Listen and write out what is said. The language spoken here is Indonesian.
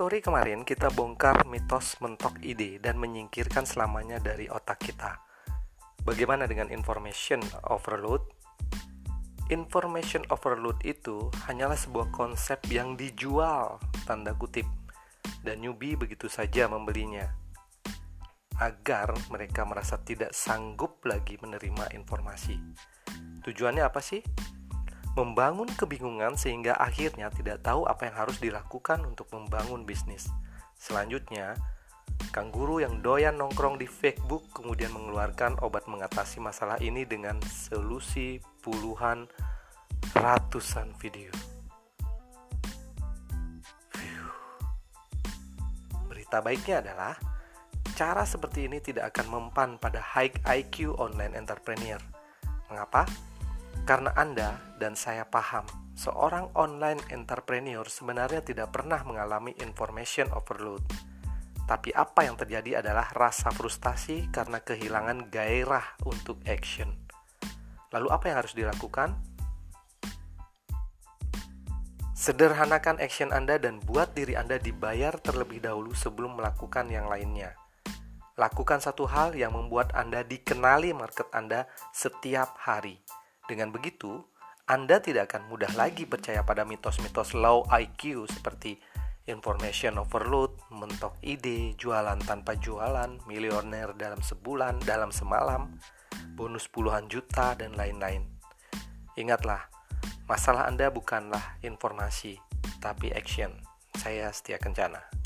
story kemarin kita bongkar mitos mentok ide dan menyingkirkan selamanya dari otak kita. Bagaimana dengan information overload? Information overload itu hanyalah sebuah konsep yang dijual, tanda kutip, dan newbie begitu saja membelinya. Agar mereka merasa tidak sanggup lagi menerima informasi. Tujuannya apa sih? Membangun kebingungan sehingga akhirnya tidak tahu apa yang harus dilakukan untuk membangun bisnis. Selanjutnya, Kang Guru yang doyan nongkrong di Facebook kemudian mengeluarkan obat mengatasi masalah ini dengan solusi puluhan ratusan video. Berita baiknya adalah cara seperti ini tidak akan mempan pada high IQ online entrepreneur. Mengapa? Karena Anda dan saya paham, seorang online entrepreneur sebenarnya tidak pernah mengalami information overload. Tapi apa yang terjadi adalah rasa frustasi karena kehilangan gairah untuk action. Lalu apa yang harus dilakukan? Sederhanakan action Anda dan buat diri Anda dibayar terlebih dahulu sebelum melakukan yang lainnya. Lakukan satu hal yang membuat Anda dikenali market Anda setiap hari dengan begitu, Anda tidak akan mudah lagi percaya pada mitos-mitos low IQ seperti information overload, mentok ide, jualan tanpa jualan, miliuner dalam sebulan, dalam semalam, bonus puluhan juta, dan lain-lain. Ingatlah, masalah Anda bukanlah informasi, tapi action. Saya Setia Kencana.